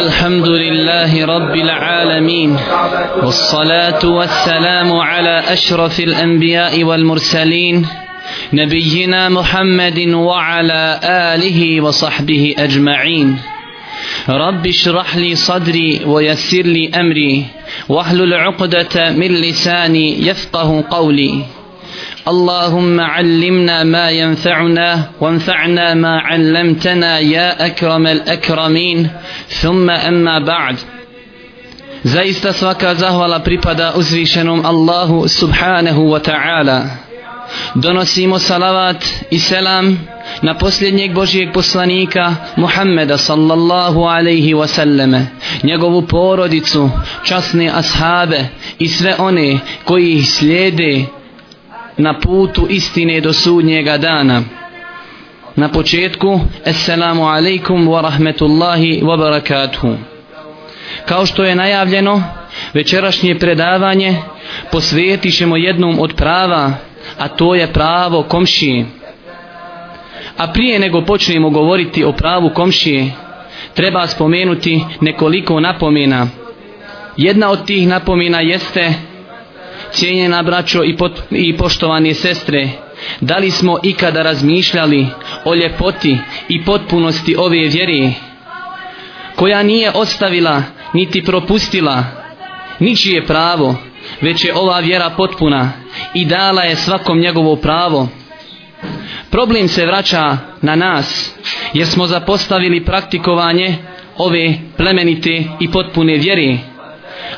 الحمد لله رب العالمين والصلاة والسلام على أشرف الأنبياء والمرسلين نبينا محمد وعلى آله وصحبه أجمعين. رب اشرح لي صدري ويسر لي أمري واحلل عقدة من لساني يفقه قولي. اللهم علمنا ما ينفعنا وانفعنا ما علمتنا يا أكرم الأكرمين ثم أما بعد Zaista svaka zahvala pripada uzvišenom Allahu subhanahu wa ta'ala. Donosimo salavat i selam na posljednjeg Božijeg poslanika Muhammeda sallallahu alaihi wa sallame, njegovu porodicu, časne ashabe i sve one koji ih slijede na putu istine do sudnjega dana. Na početku, Assalamu alaikum wa rahmetullahi wa barakatuhu. Kao što je najavljeno, večerašnje predavanje posvetit ćemo jednom od prava, a to je pravo komšije. A prije nego počnemo govoriti o pravu komšije, treba spomenuti nekoliko napomena. Jedna od tih napomena jeste cijenjena braćo i, pot, i poštovane sestre, da li smo ikada razmišljali o ljepoti i potpunosti ove vjere, koja nije ostavila niti propustila ničije pravo, već je ova vjera potpuna i dala je svakom njegovo pravo. Problem se vraća na nas, jer smo zapostavili praktikovanje ove plemenite i potpune vjere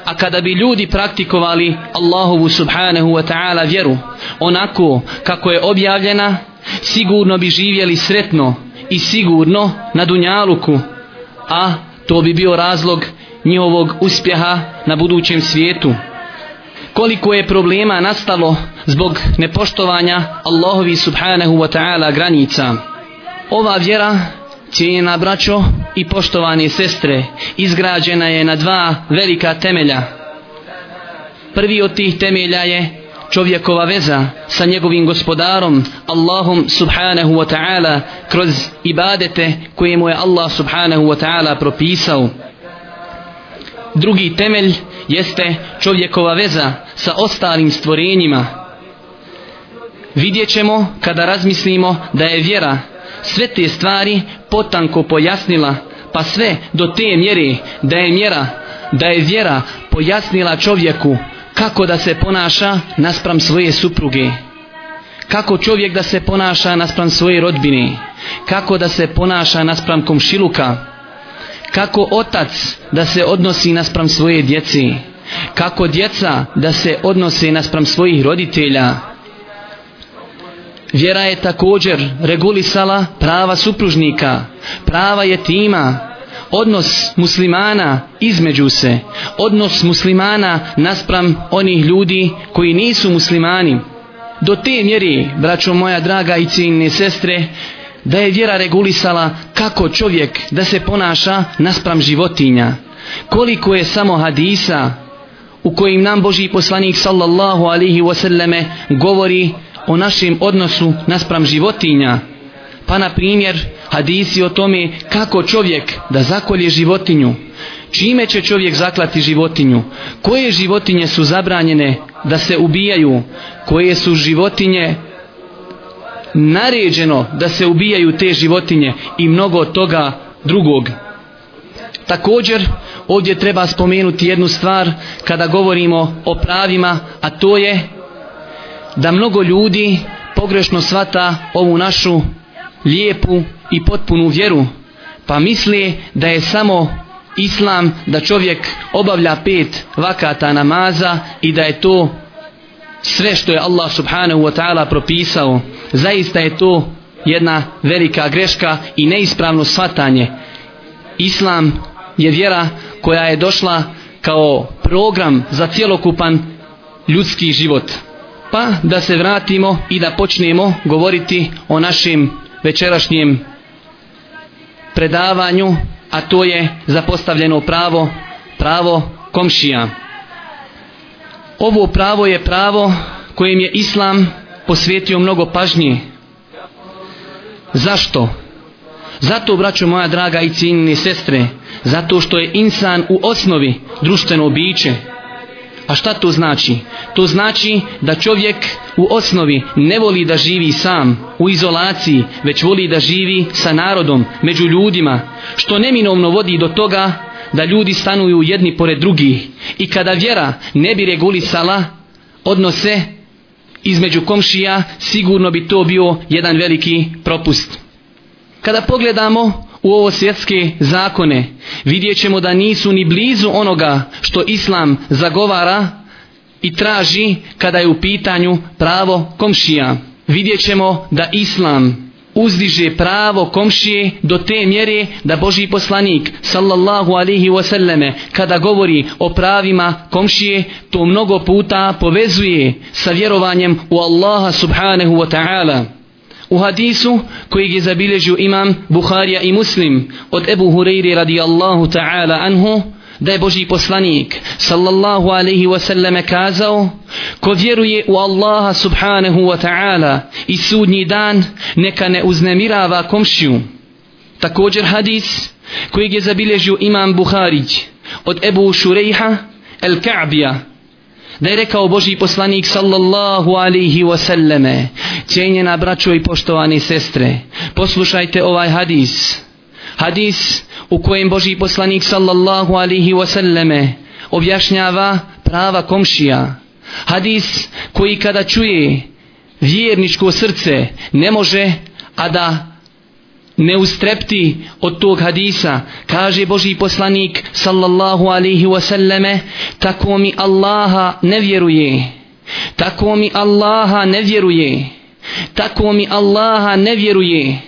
a kada bi ljudi praktikovali Allahovu subhanahu wa ta'ala vjeru onako kako je objavljena sigurno bi živjeli sretno i sigurno na dunjaluku a to bi bio razlog njihovog uspjeha na budućem svijetu. Koliko je problema nastalo zbog nepoštovanja Allahovi subhanahu wa ta'ala granica? Ova vjera cijenjena braćo i poštovani sestre, izgrađena je na dva velika temelja. Prvi od tih temelja je čovjekova veza sa njegovim gospodarom, Allahom subhanahu wa ta'ala, kroz ibadete koje mu je Allah subhanahu wa ta'ala propisao. Drugi temelj jeste čovjekova veza sa ostalim stvorenjima. Vidjet ćemo kada razmislimo da je vjera sve te stvari potanko pojasnila pa sve do te mjere da je mjera da je vjera pojasnila čovjeku kako da se ponaša naspram svoje supruge. Kako čovjek da se ponaša naspram svoje rodbine. Kako da se ponaša naspram komšiluka. Kako otac da se odnosi naspram svoje djece. Kako djeca da se odnose naspram svojih roditelja. Vjera je također regulisala prava supružnika, prava je tima, odnos muslimana između se, odnos muslimana naspram onih ljudi koji nisu muslimani. Do te mjeri, braćo moja draga i ciljne sestre, da je vjera regulisala kako čovjek da se ponaša naspram životinja. Koliko je samo hadisa u kojim nam Boži poslanik sallallahu alihi wasallame govori o našem odnosu naspram životinja. Pa na primjer hadisi o tome kako čovjek da zakolje životinju. Čime će čovjek zaklati životinju? Koje životinje su zabranjene da se ubijaju? Koje su životinje naređeno da se ubijaju te životinje i mnogo toga drugog? Također ovdje treba spomenuti jednu stvar kada govorimo o pravima, a to je da mnogo ljudi pogrešno svata ovu našu lijepu i potpunu vjeru pa misli da je samo islam da čovjek obavlja pet vakata namaza i da je to sve što je Allah subhanahu wa ta'ala propisao. Zaista je to jedna velika greška i neispravno svatanje islam je vjera koja je došla kao program za cjelokupan ljudski život. Pa da se vratimo i da počnemo govoriti o našim večerašnjem predavanju, a to je zapostavljeno pravo, pravo komšija. Ovo pravo je pravo kojem je Islam posvetio mnogo pažnje. Zašto? Zato, braćo moja draga i cijenine sestre, zato što je insan u osnovi društveno biće. A šta to znači? To znači da čovjek u osnovi ne voli da živi sam, u izolaciji, već voli da živi sa narodom, među ljudima, što neminovno vodi do toga da ljudi stanuju jedni pored drugih. I kada vjera ne bi regulisala odnose između komšija, sigurno bi to bio jedan veliki propust. Kada pogledamo u ovo svjetske zakone, vidjet ćemo da nisu ni blizu onoga što Islam zagovara i traži kada je u pitanju pravo komšija. Vidjet ćemo da Islam uzdiže pravo komšije do te mjere da Boži poslanik sallallahu alihi wasallame kada govori o pravima komšije to mnogo puta povezuje sa vjerovanjem u Allaha subhanahu wa ta'ala. U hadisu koji je zabilježio imam Buharija i Muslim od Ebu Hureyri radijallahu ta'ala anhu da je Boži poslanik sallallahu alaihi wasallam kazao ko vjeruje u Allaha subhanahu wa ta'ala i sudnji dan neka ne uznemirava komšiju. Također hadis koji je zabilježio imam Buharić od Ebu Šurejha el Ka'bija da je rekao Boži poslanik sallallahu alaihi wasallame cijenjena braćo i poštovani sestre poslušajte ovaj hadis. Hadis u kojem Boži poslanik sallallahu alaihi wasallame objašnjava prava komšija. Hadis koji kada čuje vjerničko srce ne može a da ne ustrepti od tog hadisa. Kaže Boži poslanik sallallahu alaihi wasallame tako mi Allaha ne vjeruje. Tako mi Allaha ne vjeruje. Tako mi Allaha ne vjeruje.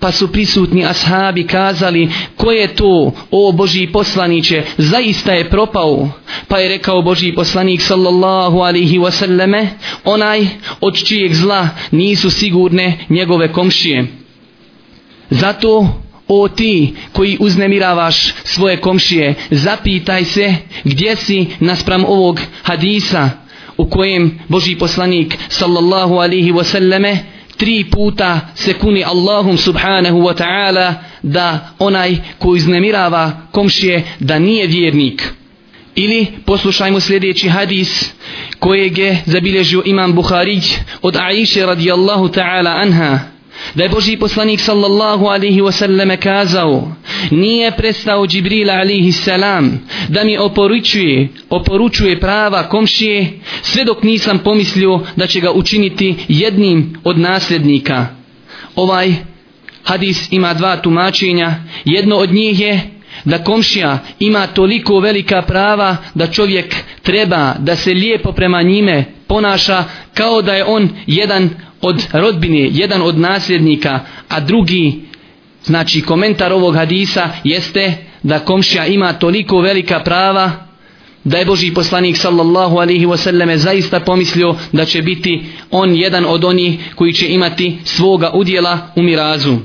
Pa su prisutni ashabi kazali ko je to o Boži poslaniće zaista je propao. Pa je rekao Boži poslanik sallallahu alihi wasallame onaj od čijeg zla nisu sigurne njegove komšije zato o ti koji uznemiravaš svoje komšije zapitaj se gdje si naspram ovog hadisa u kojem Boži poslanik sallallahu alihi wasallame tri puta se kuni Allahum subhanahu wa ta'ala da onaj ko iznemirava komšije da nije vjernik. Ili poslušajmo sljedeći hadis kojeg je zabilježio imam Buharić od Aisha radijallahu ta'ala anha da je Boži poslanik sallallahu alaihi wasallam kazao nije prestao Džibril alaihi salam da mi oporučuje, oporučuje prava komšije sve dok nisam pomislio da će ga učiniti jednim od nasljednika. Ovaj hadis ima dva tumačenja. Jedno od njih je da komšija ima toliko velika prava da čovjek treba da se lijepo prema njime ponaša kao da je on jedan od rodbine, jedan od nasljednika, a drugi, znači komentar ovog hadisa jeste da komšija ima toliko velika prava da je Boži poslanik sallallahu alaihi wasallam zaista pomislio da će biti on jedan od onih koji će imati svoga udjela u mirazu.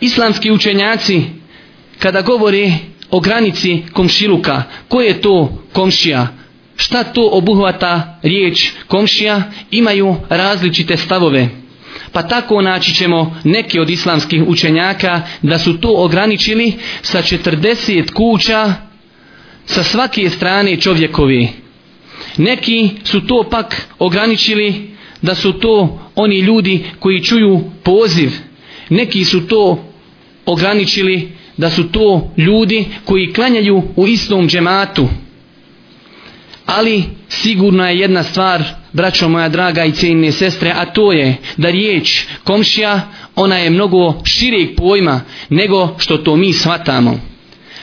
Islamski učenjaci kada govore o granici komšiluka, ko je to komšija? Šta to obuhvata riječ komšija, imaju različite stavove. Pa tako naći ćemo neki od islamskih učenjaka da su to ograničili sa 40 kuća sa svake strane čovjekovi. Neki su to pak ograničili da su to oni ljudi koji čuju poziv. Neki su to ograničili da su to ljudi koji klanjaju u istom džematu ali sigurna je jedna stvar braćo moja draga i cijenine sestre a to je da riječ komšija ona je mnogo širijeg pojma nego što to mi shvatamo.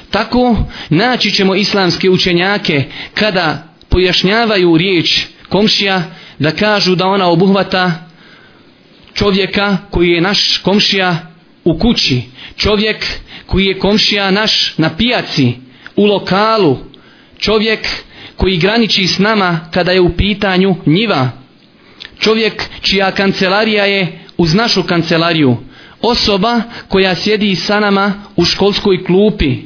Tako naći ćemo islamske učenjake kada pojašnjavaju riječ komšija da kažu da ona obuhvata čovjeka koji je naš komšija u kući čovjek koji je komšija naš na pijaci u lokalu čovjek koji graniči s nama kada je u pitanju njiva. Čovjek čija kancelarija je uz našu kancelariju. Osoba koja sjedi sa nama u školskoj klupi.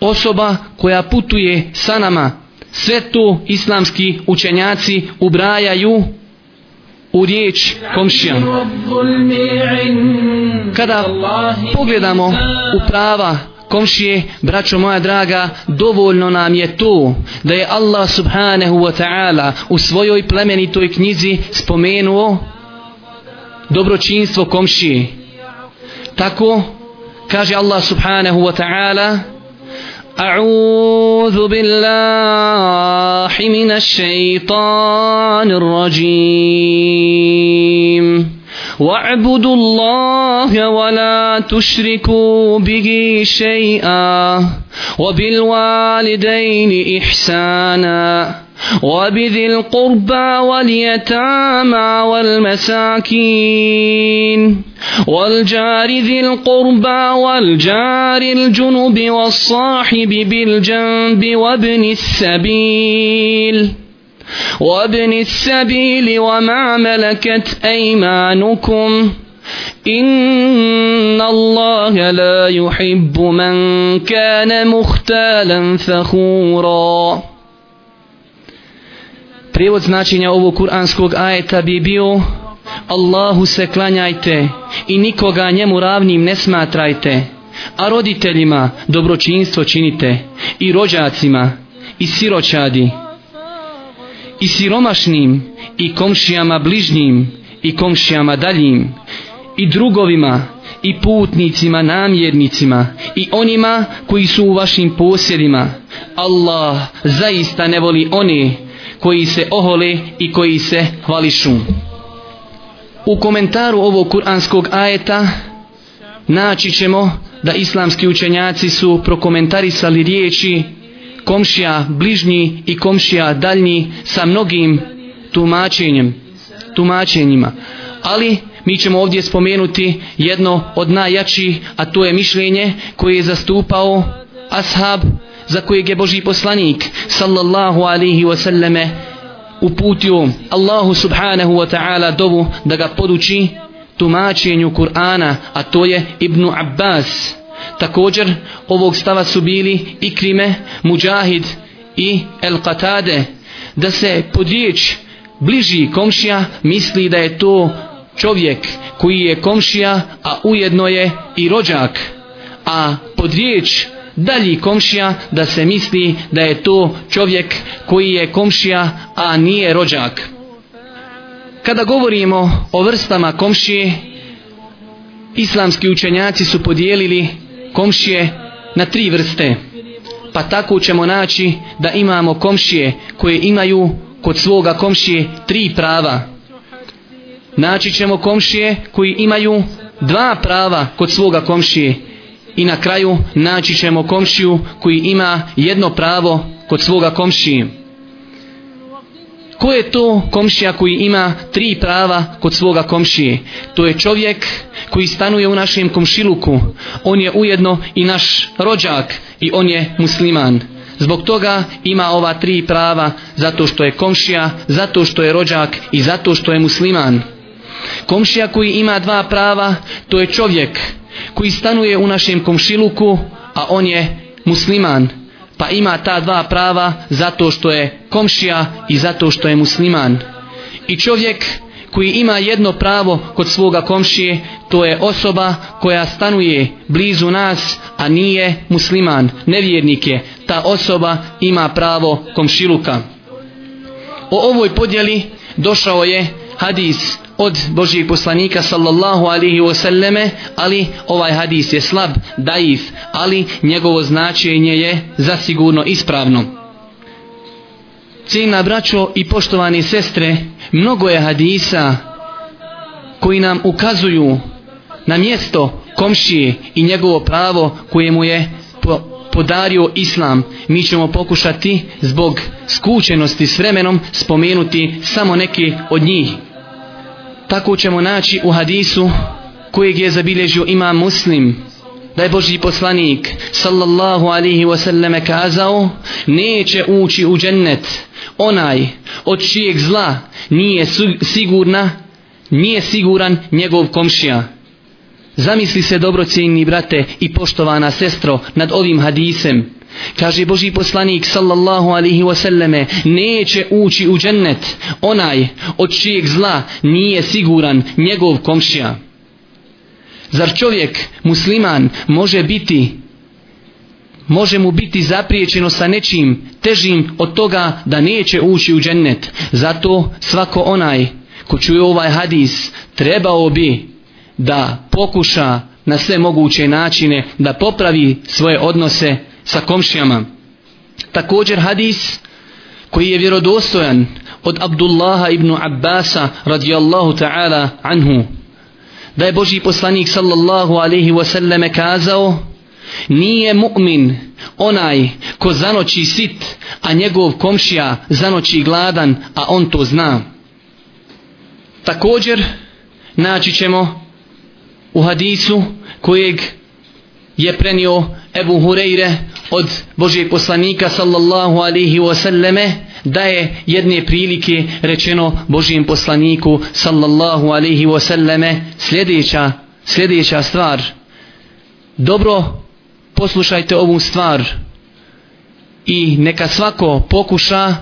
Osoba koja putuje sa nama. Sve to islamski učenjaci ubrajaju u riječ komšija. Kada pogledamo u prava komšije, braćo moja draga, dovoljno nam je to da je Allah subhanahu wa ta'ala u svojoj plemenitoj knjizi spomenuo dobročinstvo komšije. Tako kaže Allah subhanahu wa ta'ala أعوذ بالله من الشيطان الرجيم واعبدوا الله ولا تشركوا به شيئا وبالوالدين إحسانا وبذي القربى واليتامى والمساكين والجار ذي القربى والجار الجنب والصاحب بالجنب وابن السبيل وابن السبيل وما ملكت أيمانكم إن الله لا يحب من كان مختالا فخورا Prijevod značenja ovog kuranskog ajeta bi bio Allahu se klanjajte i nikoga njemu ravnim ne smatrajte, a roditeljima dobročinstvo činite i rođacima i siroćadi i siromašnim i komšijama bližnjim i komšijama daljim i drugovima i putnicima namjernicima i onima koji su u vašim posjedima. Allah zaista ne voli one koji se ohole i koji se hvališu. U komentaru ovog kuranskog ajeta naći ćemo da islamski učenjaci su prokomentarisali riječi komšija bližnji i komšija daljnji sa mnogim tumačenjem, tumačenjima. Ali mi ćemo ovdje spomenuti jedno od najjačih, a to je mišljenje koje je zastupao ashab za kojeg je Boži poslanik sallallahu alihi wasallame uputio Allahu subhanahu wa ta'ala dovu da ga poduči tumačenju Kur'ana, a to je Ibnu Abbas Također ovog stava su bili Ikrime, Mujahid i El Qatade. Da se pod riječ bliži komšija misli da je to čovjek koji je komšija a ujedno je i rođak. A pod riječ dalji komšija da se misli da je to čovjek koji je komšija a nije rođak. Kada govorimo o vrstama komšije islamski učenjaci su podijelili komšije na tri vrste. Pa tako ćemo naći da imamo komšije koje imaju kod svoga komšije tri prava. Naći ćemo komšije koji imaju dva prava kod svoga komšije. I na kraju naći ćemo komšiju koji ima jedno pravo kod svoga komšije. Ko je to komšija koji ima tri prava kod svoga komšije? To je čovjek koji stanuje u našem komšiluku. On je ujedno i naš rođak i on je musliman. Zbog toga ima ova tri prava zato što je komšija, zato što je rođak i zato što je musliman. Komšija koji ima dva prava, to je čovjek koji stanuje u našem komšiluku, a on je musliman pa ima ta dva prava zato što je komšija i zato što je musliman. I čovjek koji ima jedno pravo kod svoga komšije, to je osoba koja stanuje blizu nas, a nije musliman, nevjernik je. Ta osoba ima pravo komšiluka. O ovoj podjeli došao je hadis od Božijeg poslanika sallallahu alihi wasallame, ali ovaj hadis je slab, daif, ali njegovo značenje je zasigurno ispravno. Cijena braćo i poštovani sestre, mnogo je hadisa koji nam ukazuju na mjesto komšije i njegovo pravo koje mu je po, podario islam. Mi ćemo pokušati zbog skučenosti s vremenom spomenuti samo neki od njih tako ćemo naći u hadisu kojeg je zabilježio imam muslim. Da je Boži poslanik sallallahu alihi wasallame kazao neće ući u džennet onaj od čijeg zla nije sigurna nije siguran njegov komšija. Zamisli se dobrocijenni brate i poštovana sestro nad ovim hadisem. Kaže Boži poslanik sallallahu alihi wasallame neće ući u džennet onaj od čijeg zla nije siguran njegov komšija. Zar čovjek musliman može biti može mu biti zapriječeno sa nečim težim od toga da neće ući u džennet. Zato svako onaj ko čuje ovaj hadis trebao bi da pokuša na sve moguće načine da popravi svoje odnose sa komšijama. Također hadis koji je vjerodostojan od Abdullaha ibn Abbasa radijallahu ta'ala anhu da je Boži poslanik sallallahu alaihi wasallam kazao nije mu'min onaj ko zanoći sit a njegov komšija zanoći gladan a on to zna također naći ćemo u hadisu kojeg je prenio Ebu Hureyre od Božijeg poslanika sallallahu alaihi wasallame da je jedne prilike rečeno Božijem poslaniku sallallahu alaihi wasallame sljedeća, sljedeća stvar. Dobro poslušajte ovu stvar. I neka svako pokuša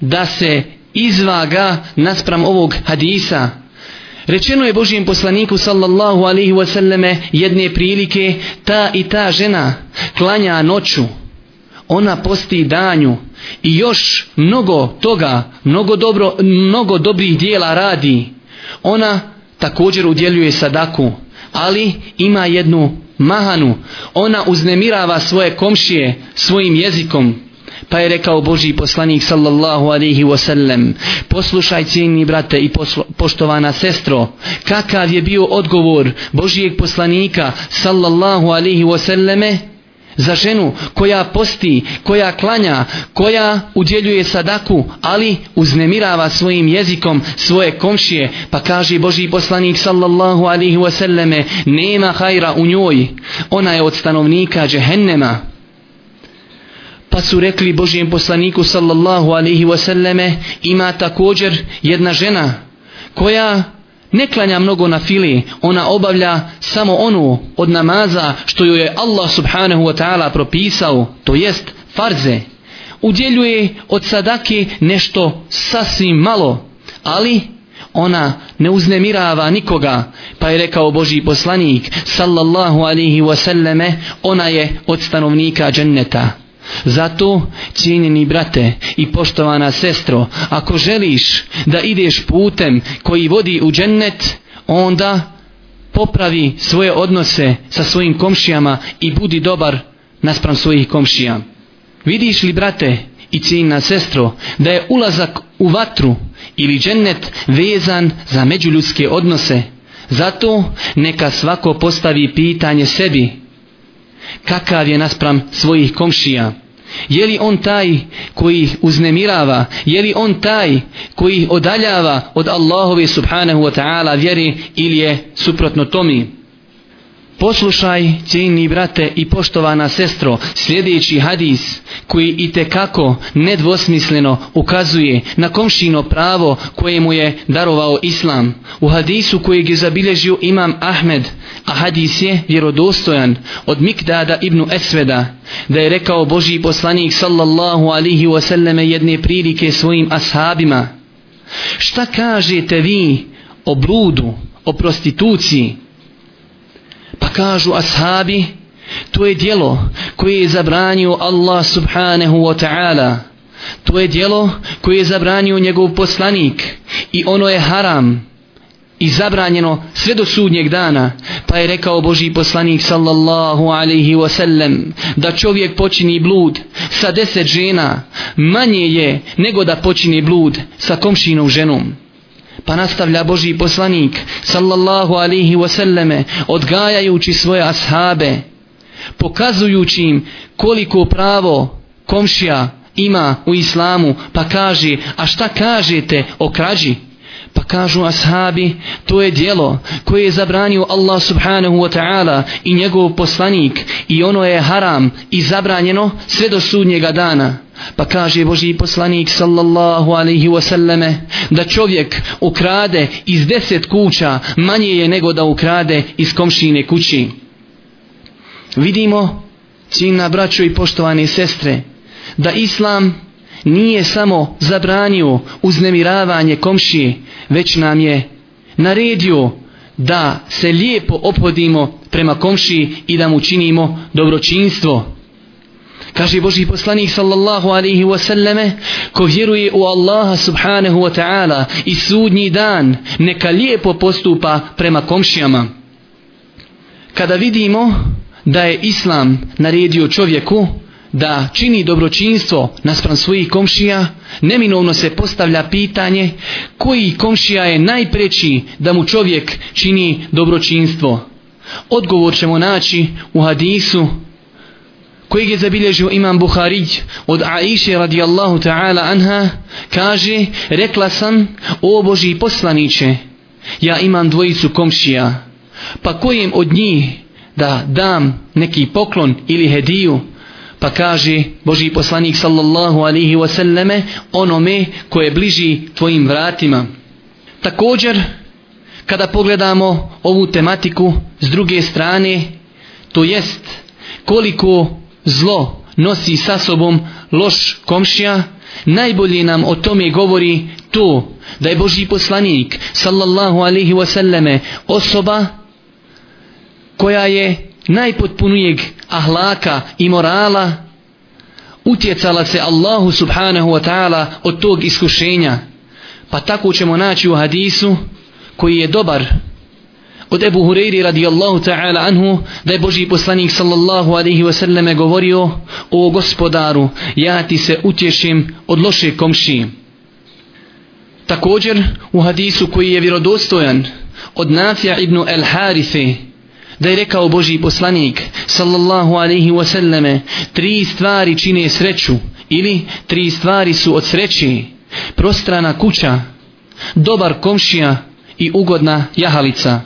da se izvaga naspram ovog hadisa. Rečeno je Božijem poslaniku sallallahu alaihi wasallame jedne prilike ta i ta žena klanja noću. Ona posti danju i još mnogo toga, mnogo, dobro, mnogo dobrih dijela radi. Ona također udjeljuje sadaku, ali ima jednu mahanu. Ona uznemirava svoje komšije svojim jezikom. Pa je rekao Boži poslanik sallallahu alaihi wasallam, poslušaj cijeni brate i poslo, poštovana sestro, kakav je bio odgovor Božijeg poslanika sallallahu alaihi wasallame za ženu koja posti, koja klanja, koja udjeljuje sadaku, ali uznemirava svojim jezikom svoje komšije, pa kaže Boži poslanik sallallahu alaihi wasallame, nema hajra u njoj, ona je od stanovnika džehennema pa su rekli Božijem poslaniku sallallahu alaihi wasallame ima također jedna žena koja ne klanja mnogo na fili, ona obavlja samo onu od namaza što joj je Allah subhanahu wa ta'ala propisao, to jest farze. Udjeljuje od sadake nešto sasvim malo, ali ona ne uznemirava nikoga, pa je rekao Boži poslanik sallallahu alaihi wasallame, ona je od stanovnika dženneta. Zato, cijenjeni brate i poštovana sestro, ako želiš da ideš putem koji vodi u džennet, onda popravi svoje odnose sa svojim komšijama i budi dobar naspram svojih komšija. Vidiš li, brate i cijenjena sestro, da je ulazak u vatru ili džennet vezan za međuljudske odnose? Zato neka svako postavi pitanje sebi, kakav je naspram svojih komšija. Je li on taj koji ih uznemirava? Je li on taj koji ih odaljava od Allahove subhanahu wa ta'ala vjeri ili je suprotno tomi? Poslušaj, cijeni brate i poštovana sestro, sljedeći hadis koji i kako nedvosmisleno ukazuje na komšino pravo koje mu je darovao Islam. U hadisu kojeg je zabilježio imam Ahmed, a hadis je vjerodostojan od Mikdada ibn Esveda, da je rekao Boži poslanik sallallahu alihi wasallame jedne prilike svojim ashabima. Šta kažete vi o bludu, o prostituciji? Pa kažu ashabi, to je dijelo koje je zabranio Allah subhanahu wa ta'ala. To je dijelo koje je zabranio njegov poslanik i ono je haram i zabranjeno sve do sudnjeg dana. Pa je rekao Boži poslanik sallallahu alaihi wa sallam da čovjek počini blud sa deset žena manje je nego da počini blud sa komšinom ženom. Pa nastavlja Boži poslanik sallallahu alihi wasallame odgajajući svoje ashabe, pokazujući im koliko pravo komšija ima u islamu, pa kaže, a šta kažete o krađi? Pa kažu ashabi, to je dijelo koje je zabranio Allah subhanahu wa ta'ala i njegov poslanik i ono je haram i zabranjeno sve do sudnjega dana. Pa kaže Boži poslanik sallallahu alaihi wasallame da čovjek ukrade iz deset kuća manje je nego da ukrade iz komšine kući. Vidimo cina braćo i poštovane sestre, da Islam nije samo zabranio uznemiravanje komšije, već nam je naredio da se lijepo opodimo prema komšiji i da mu činimo dobročinstvo. Kaže Boži poslanik sallallahu alaihi wasallame, ko vjeruje u Allaha subhanahu wa ta'ala i sudnji dan, neka lijepo postupa prema komšijama. Kada vidimo da je Islam naredio čovjeku da čini dobročinstvo naspram svojih komšija, neminovno se postavlja pitanje koji komšija je najpreći da mu čovjek čini dobročinstvo. Odgovor ćemo naći u hadisu kojeg je zabilježio imam Buharić od Aisha radijallahu ta'ala anha, kaže, rekla sam, o Boži poslaniće, ja imam dvojicu komšija, pa kojem od njih da dam neki poklon ili hediju, pa kaže Boži poslanik sallallahu alihi wasallame onome koje je bliži tvojim vratima. Također, kada pogledamo ovu tematiku s druge strane, to jest koliko zlo nosi sa sobom loš komšija, najbolje nam o tome govori to da je Boži poslanik sallallahu alihi wasallame osoba koja je najpotpunijeg ahlaka i morala utjecala se Allahu subhanahu wa ta'ala od tog iskušenja. Pa tako ćemo naći u hadisu koji je dobar od Ebu Hureyri radijallahu ta'ala anhu da je Boži poslanik sallallahu alaihi wa sallame govorio o gospodaru ja ti se utješim od loše komši također u hadisu koji je vjerodostojan od Nafja ibn El Harife da je rekao Boži poslanik sallallahu alaihi wasallame tri stvari čine sreću ili tri stvari su od sreći prostrana kuća dobar komšija i ugodna jahalica.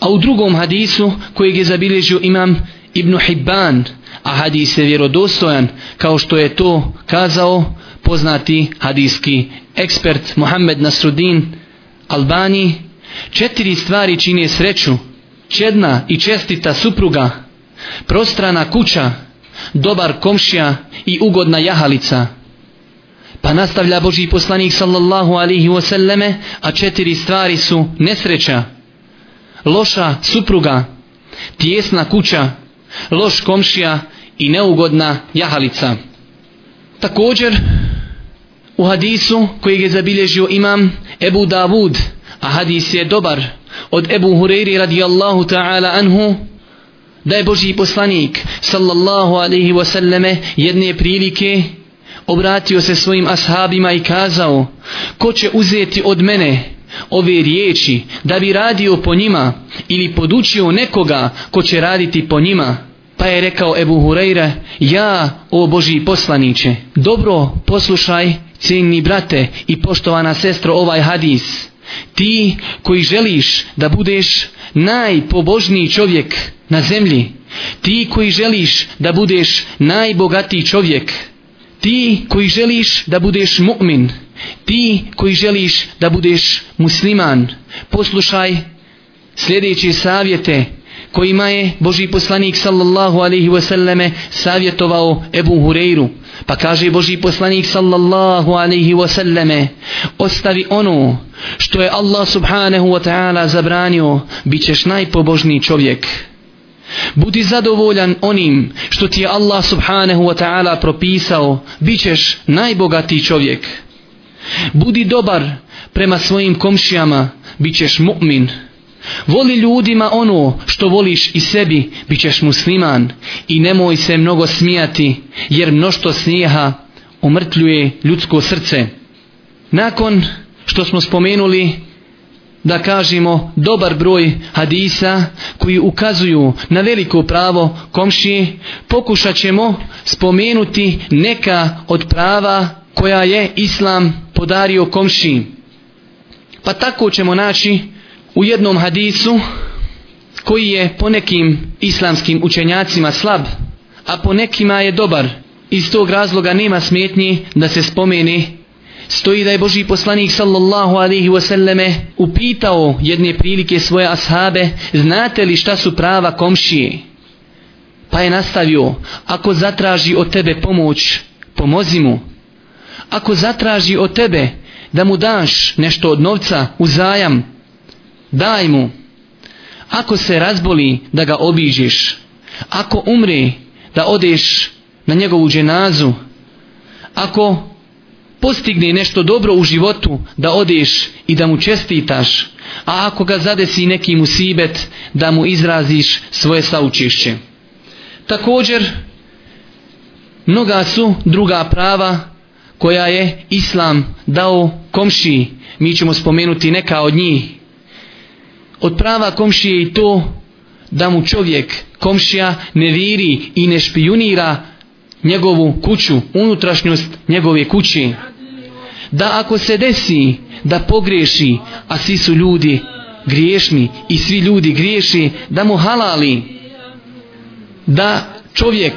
A u drugom hadisu kojeg je zabilježio imam Ibn Hibban, a hadis je vjerodostojan kao što je to kazao poznati hadijski ekspert Muhammed Nasruddin Albani, četiri stvari čine sreću, čedna i čestita supruga, prostrana kuća, dobar komšija i ugodna jahalica. Pa nastavlja Boži poslanik sallallahu alihi wasallame, a četiri stvari su nesreća, loša supruga, tijesna kuća, loš komšija i neugodna jahalica. Također, u hadisu kojeg je zabilježio imam Ebu Davud, a hadis je dobar, od Ebu Hureyri radijallahu ta'ala anhu, da je Boži poslanik, sallallahu alaihi wasallame, jedne prilike, obratio se svojim ashabima i kazao, ko će uzeti od mene ove riječi da bi radio po njima ili podučio nekoga ko će raditi po njima. Pa je rekao Ebu Hureyre, ja, o Boži poslaniće, dobro poslušaj, cijenni brate i poštovana sestro ovaj hadis. Ti koji želiš da budeš najpobožniji čovjek na zemlji, ti koji želiš da budeš najbogatiji čovjek, ti koji želiš da budeš mu'min, ti koji želiš da budeš musliman, poslušaj sljedeće savjete kojima je Boži poslanik sallallahu alaihi wasallame savjetovao Ebu Hureyru. Pa kaže Boži poslanik sallallahu alaihi wasallame ostavi ono što je Allah subhanahu wa ta'ala zabranio, bit ćeš najpobožniji čovjek. Budi zadovoljan onim što ti je Allah subhanahu wa ta'ala propisao, bit ćeš najbogatiji čovjek. Budi dobar prema svojim komšijama, bit ćeš mu'min. Voli ljudima ono što voliš i sebi, bit ćeš musliman. I nemoj se mnogo smijati, jer mnošto snijeha umrtljuje ljudsko srce. Nakon što smo spomenuli da kažemo dobar broj hadisa koji ukazuju na veliko pravo komšije, pokušat ćemo spomenuti neka od prava koja je islam podario komšiji. Pa tako ćemo naći u jednom hadisu koji je po nekim islamskim učenjacima slab, a po nekima je dobar. Iz tog razloga nema smetnji da se spomeni stoji da je Boži poslanik sallallahu alaihi wasallame upitao jedne prilike svoje ashabe znate li šta su prava komšije? Pa je nastavio, ako zatraži od tebe pomoć, pomozi mu. Ako zatraži od tebe da mu daš nešto od novca u zajam, daj mu. Ako se razboli da ga obiđeš, ako umre da odeš na njegovu dženazu, ako postigne nešto dobro u životu da odeš i da mu čestitaš, a ako ga zadesi neki musibet da mu izraziš svoje saučišće. Također, mnoga su druga prava koja je Islam dao komšiji. Mi ćemo spomenuti neka od njih. Od prava komšije i to da mu čovjek, komšija, ne viri i ne špijunira njegovu kuću, unutrašnjost njegove kuće. Da ako se desi da pogreši, a svi su ljudi griješni i svi ljudi griješi, da mu halali, da čovjek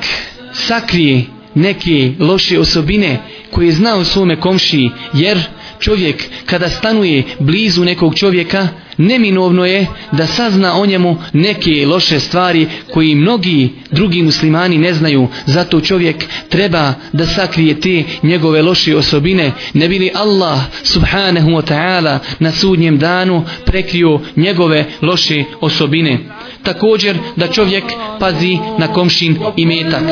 sakrije neke loše osobine koje zna u svome komšiji, jer čovjek kada stanuje blizu nekog čovjeka, neminovno je da sazna o njemu neke loše stvari koji mnogi drugi muslimani ne znaju. Zato čovjek treba da sakrije te njegove loše osobine. Ne bili Allah subhanahu wa ta'ala na sudnjem danu prekrio njegove loše osobine. Također da čovjek pazi na komšin i metak.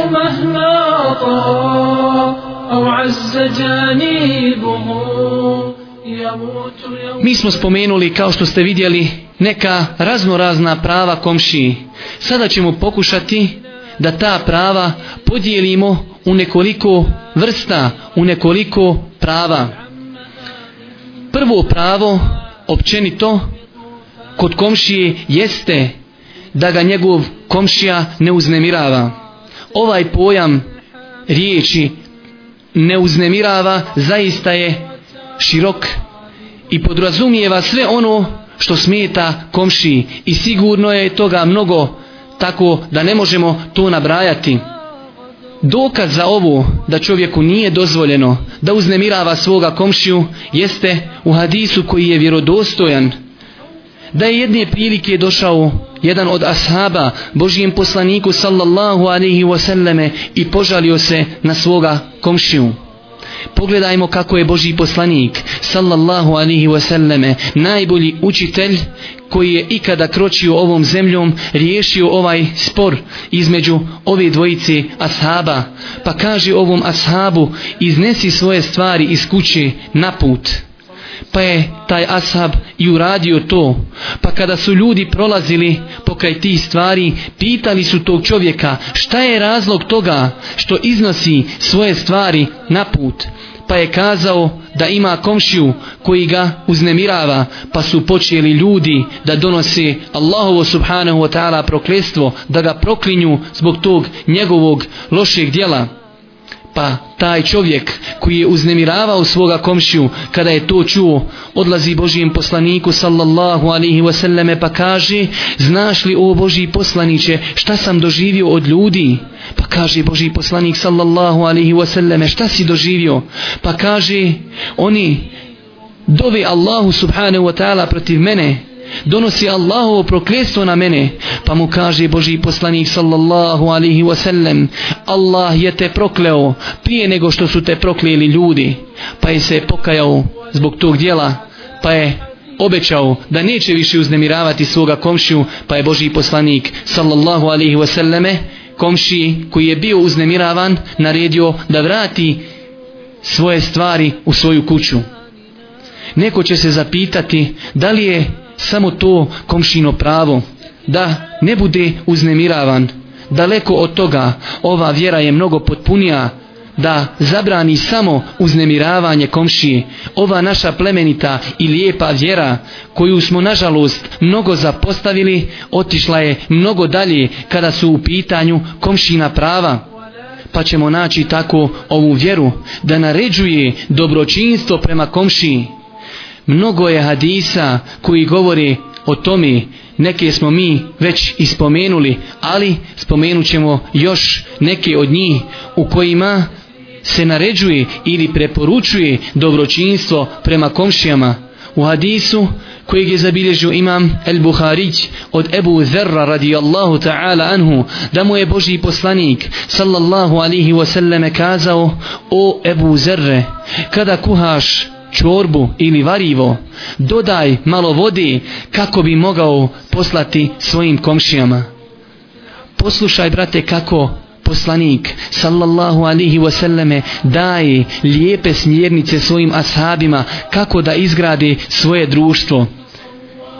Mi smo spomenuli, kao što ste vidjeli, neka raznorazna prava komšiji. Sada ćemo pokušati da ta prava podijelimo u nekoliko vrsta, u nekoliko prava. Prvo pravo, općenito, kod komšije jeste da ga njegov komšija ne uznemirava. Ovaj pojam riječi ne uznemirava zaista je širok i podrazumijeva sve ono što smeta komšiji i sigurno je toga mnogo tako da ne možemo to nabrajati. Dokaz za ovo da čovjeku nije dozvoljeno da uznemirava svoga komšiju jeste u hadisu koji je vjerodostojan da je jedne prilike došao jedan od ashaba Božijem poslaniku sallallahu alaihi wasallame i požalio se na svoga komšiju. Pogledajmo kako je Boži poslanik sallallahu alaihi wasallame najbolji učitelj koji je ikada kročio ovom zemljom riješio ovaj spor između ove dvojice ashaba pa kaže ovom ashabu iznesi svoje stvari iz kuće na put pa je taj ashab i uradio to. Pa kada su ljudi prolazili pokraj tih stvari, pitali su tog čovjeka šta je razlog toga što iznosi svoje stvari na put. Pa je kazao da ima komšiju koji ga uznemirava, pa su počeli ljudi da donose Allahovo subhanahu wa ta'ala proklestvo, da ga proklinju zbog tog njegovog lošeg djela pa taj čovjek koji je uznemiravao svoga komšiju kada je to čuo odlazi Božijem poslaniku sallallahu alihi wasallame pa kaže znaš li o Božiji poslaniće šta sam doživio od ljudi? Pa kaže Božiji poslanik sallallahu alihi wasallame šta si doživio? Pa kaže oni dove Allahu subhanahu wa ta'ala protiv mene donosi Allahovo prokljestvo na mene pa mu kaže Boži poslanik sallallahu alihi wasallam Allah je te prokleo prije nego što su te proklijeli ljudi pa je se pokajao zbog tog dijela pa je obećao da neće više uznemiravati svoga komšiju pa je Boži poslanik sallallahu alihi wasallame komšiji koji je bio uznemiravan naredio da vrati svoje stvari u svoju kuću. Neko će se zapitati da li je samo to komšino pravo da ne bude uznemiravan. Daleko od toga ova vjera je mnogo potpunija da zabrani samo uznemiravanje komšije ova naša plemenita i lijepa vjera koju smo nažalost mnogo zapostavili otišla je mnogo dalje kada su u pitanju komšina prava. Pa ćemo naći tako ovu vjeru da naređuje dobročinstvo prema komšiji mnogo je hadisa koji govori o tome. Neke smo mi već ispomenuli ali spomenut ćemo još neke od njih u kojima se naređuje ili preporučuje dobročinstvo prema komšijama. U hadisu kojeg je zabilježio imam El Buharić od Ebu Zerra radijallahu ta'ala anhu da mu je Boži poslanik sallallahu alihi wasallame kazao o Ebu Zerre kada kuhaš čorbu ili varivo dodaj malo vode kako bi mogao poslati svojim komšijama. Poslušaj brate kako poslanik sallallahu alihi wasallame daje lijepe smjernice svojim ashabima kako da izgrade svoje društvo.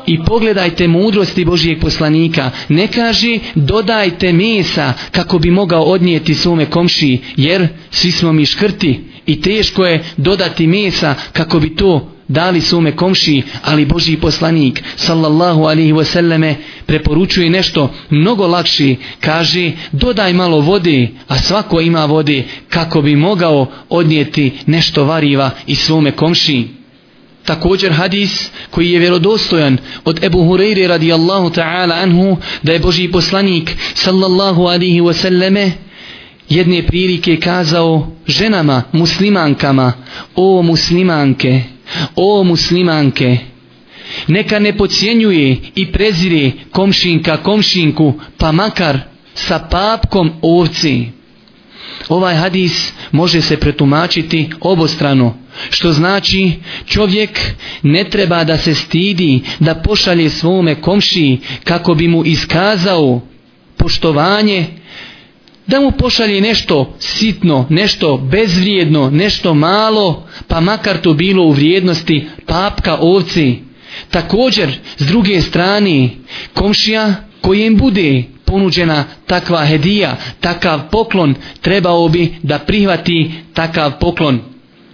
I pogledajte mudrosti Božijeg poslanika. Ne kaže dodajte mesa kako bi mogao odnijeti svome komši jer svi smo mi škrti i teško je dodati mesa kako bi to dali svome komši, ali Boži poslanik, sallallahu alihi wasallame, preporučuje nešto mnogo lakši, kaže, dodaj malo vode, a svako ima vode, kako bi mogao odnijeti nešto variva i svome komši. Također hadis koji je vjerodostojan od Ebu Hureyre radijallahu ta'ala anhu da je Boži poslanik sallallahu alihi wasallame jedne prilike kazao ženama, muslimankama, o muslimanke, O muslimanke, neka ne pocijenjuje i prezire komšinka komšinku, pa makar sa papkom ovci. Ovaj hadis može se pretumačiti obostrano, što znači čovjek ne treba da se stidi da pošalje svome komšiji kako bi mu iskazao poštovanje da mu pošalje nešto sitno, nešto bezvrijedno, nešto malo, pa makar to bilo u vrijednosti papka ovci. Također, s druge strane, komšija kojem bude ponuđena takva hedija, takav poklon, trebao bi da prihvati takav poklon.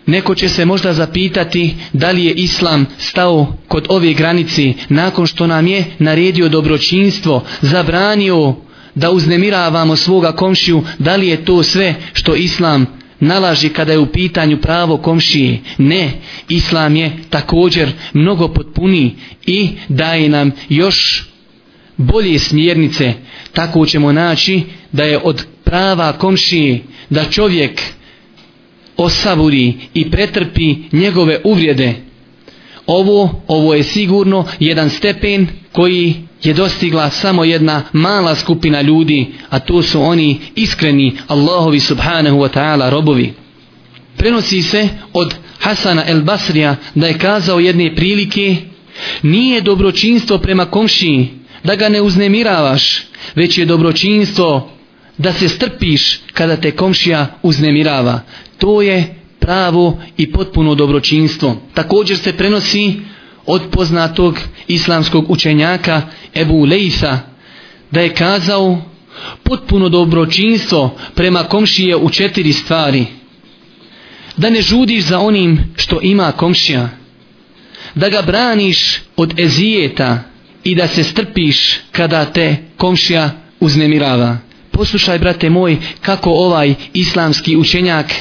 Neko će se možda zapitati da li je islam stao kod ove granici nakon što nam je naredio dobročinstvo, zabranio da uznemiravamo svoga komšiju, da li je to sve što islam nalaži kada je u pitanju pravo komšije? Ne, islam je također mnogo potpuniji i daje nam još bolje smjernice. Tako ćemo naći da je od prava komšije da čovjek osavuri i pretrpi njegove uvrijede. Ovo, ovo je sigurno jedan stepen koji je dostigla samo jedna mala skupina ljudi, a to su oni iskreni Allahovi subhanahu wa ta'ala robovi. Prenosi se od Hasana el Basrija da je kazao jedne prilike, nije dobročinstvo prema komšiji da ga ne uznemiravaš, već je dobročinstvo da se strpiš kada te komšija uznemirava. To je pravo i potpuno dobročinstvo. Također se prenosi od poznatog islamskog učenjaka Ebu Lejsa da je kazao potpuno dobročinstvo prema komšije u četiri stvari. Da ne žudiš za onim što ima komšija. Da ga braniš od ezijeta i da se strpiš kada te komšija uznemirava. Poslušaj, brate moj, kako ovaj islamski učenjak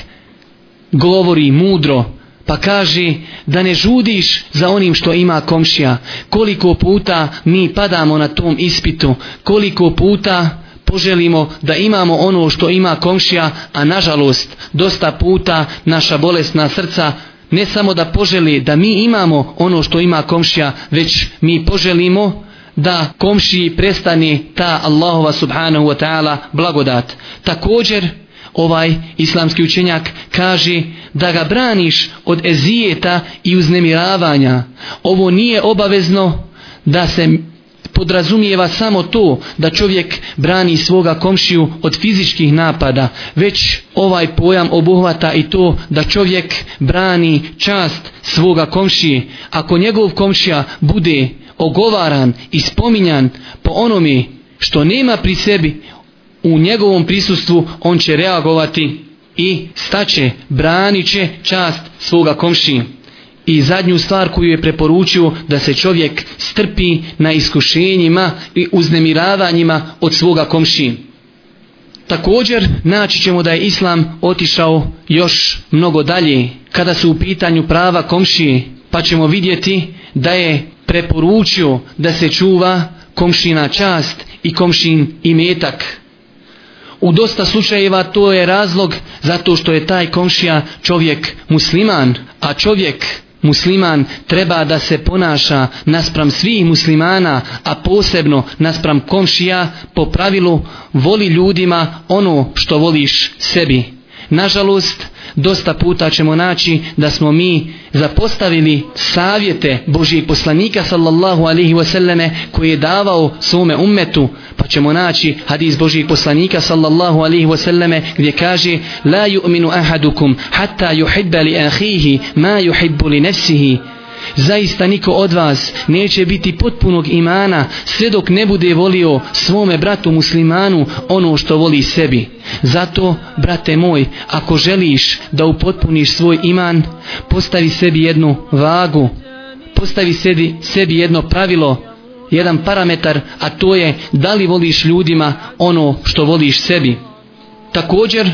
govori mudro, pa kaže da ne žudiš za onim što ima komšija. Koliko puta mi padamo na tom ispitu, koliko puta poželimo da imamo ono što ima komšija, a nažalost dosta puta naša bolesna srca ne samo da poželi da mi imamo ono što ima komšija, već mi poželimo da komšiji prestane ta Allahova subhanahu wa ta'ala blagodat. Također, ovaj islamski učenjak kaže da ga braniš od ezijeta i uznemiravanja. Ovo nije obavezno da se podrazumijeva samo to da čovjek brani svoga komšiju od fizičkih napada, već ovaj pojam obuhvata i to da čovjek brani čast svoga komšije. Ako njegov komšija bude ogovaran i spominjan po onome što nema pri sebi, u njegovom prisustvu on će reagovati i staće, branit će čast svoga komšije. I zadnju stvar koju je preporučio da se čovjek strpi na iskušenjima i uznemiravanjima od svoga komšije. Također naći ćemo da je Islam otišao još mnogo dalje kada su u pitanju prava komšije pa ćemo vidjeti da je preporučio da se čuva komšina čast i komšin imetak. U dosta slučajeva to je razlog zato što je taj komšija čovjek musliman, a čovjek musliman treba da se ponaša naspram svih muslimana, a posebno naspram komšija, po pravilu voli ljudima ono što voliš sebi. Nažalost, dosta puta ćemo naći da smo mi zapostavili savjete Božijeg poslanika sallallahu alaihi wasallame koji je davao svome ummetu. Pa ćemo naći hadis Božijeg poslanika sallallahu alaihi wasallame gdje kaže la yu'minu ahadukum hatta yuhibba li ahihi ma yuhibbu li nefsihi Zaista niko od vas neće biti potpunog imana sve dok ne bude volio svome bratu muslimanu ono što voli sebi. Zato, brate moj, ako želiš da upotpuniš svoj iman, postavi sebi jednu vagu, postavi sebi, sebi jedno pravilo, jedan parametar, a to je da li voliš ljudima ono što voliš sebi. Također,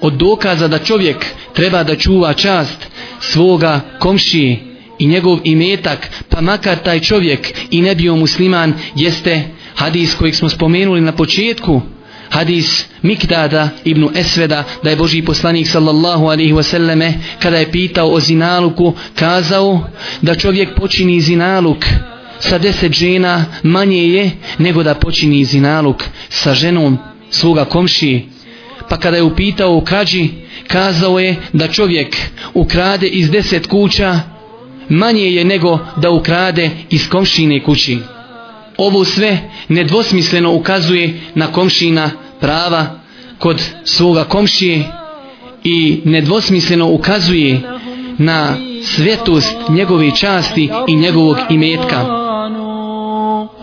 od dokaza da čovjek treba da čuva čast svoga komšije, i njegov imetak, pa makar taj čovjek i ne bio musliman, jeste hadis kojeg smo spomenuli na početku, hadis Mikdada ibn Esveda, da je Boži poslanik sallallahu alaihi wasallame, kada je pitao o zinaluku, kazao da čovjek počini zinaluk sa deset žena manje je nego da počini zinaluk sa ženom svoga komšije. Pa kada je upitao u krađi, kazao je da čovjek ukrade iz deset kuća manje je nego da ukrade iz komšine kući. Ovo sve nedvosmisleno ukazuje na komšina prava kod svoga komšije i nedvosmisleno ukazuje na svetost njegove časti i njegovog imetka.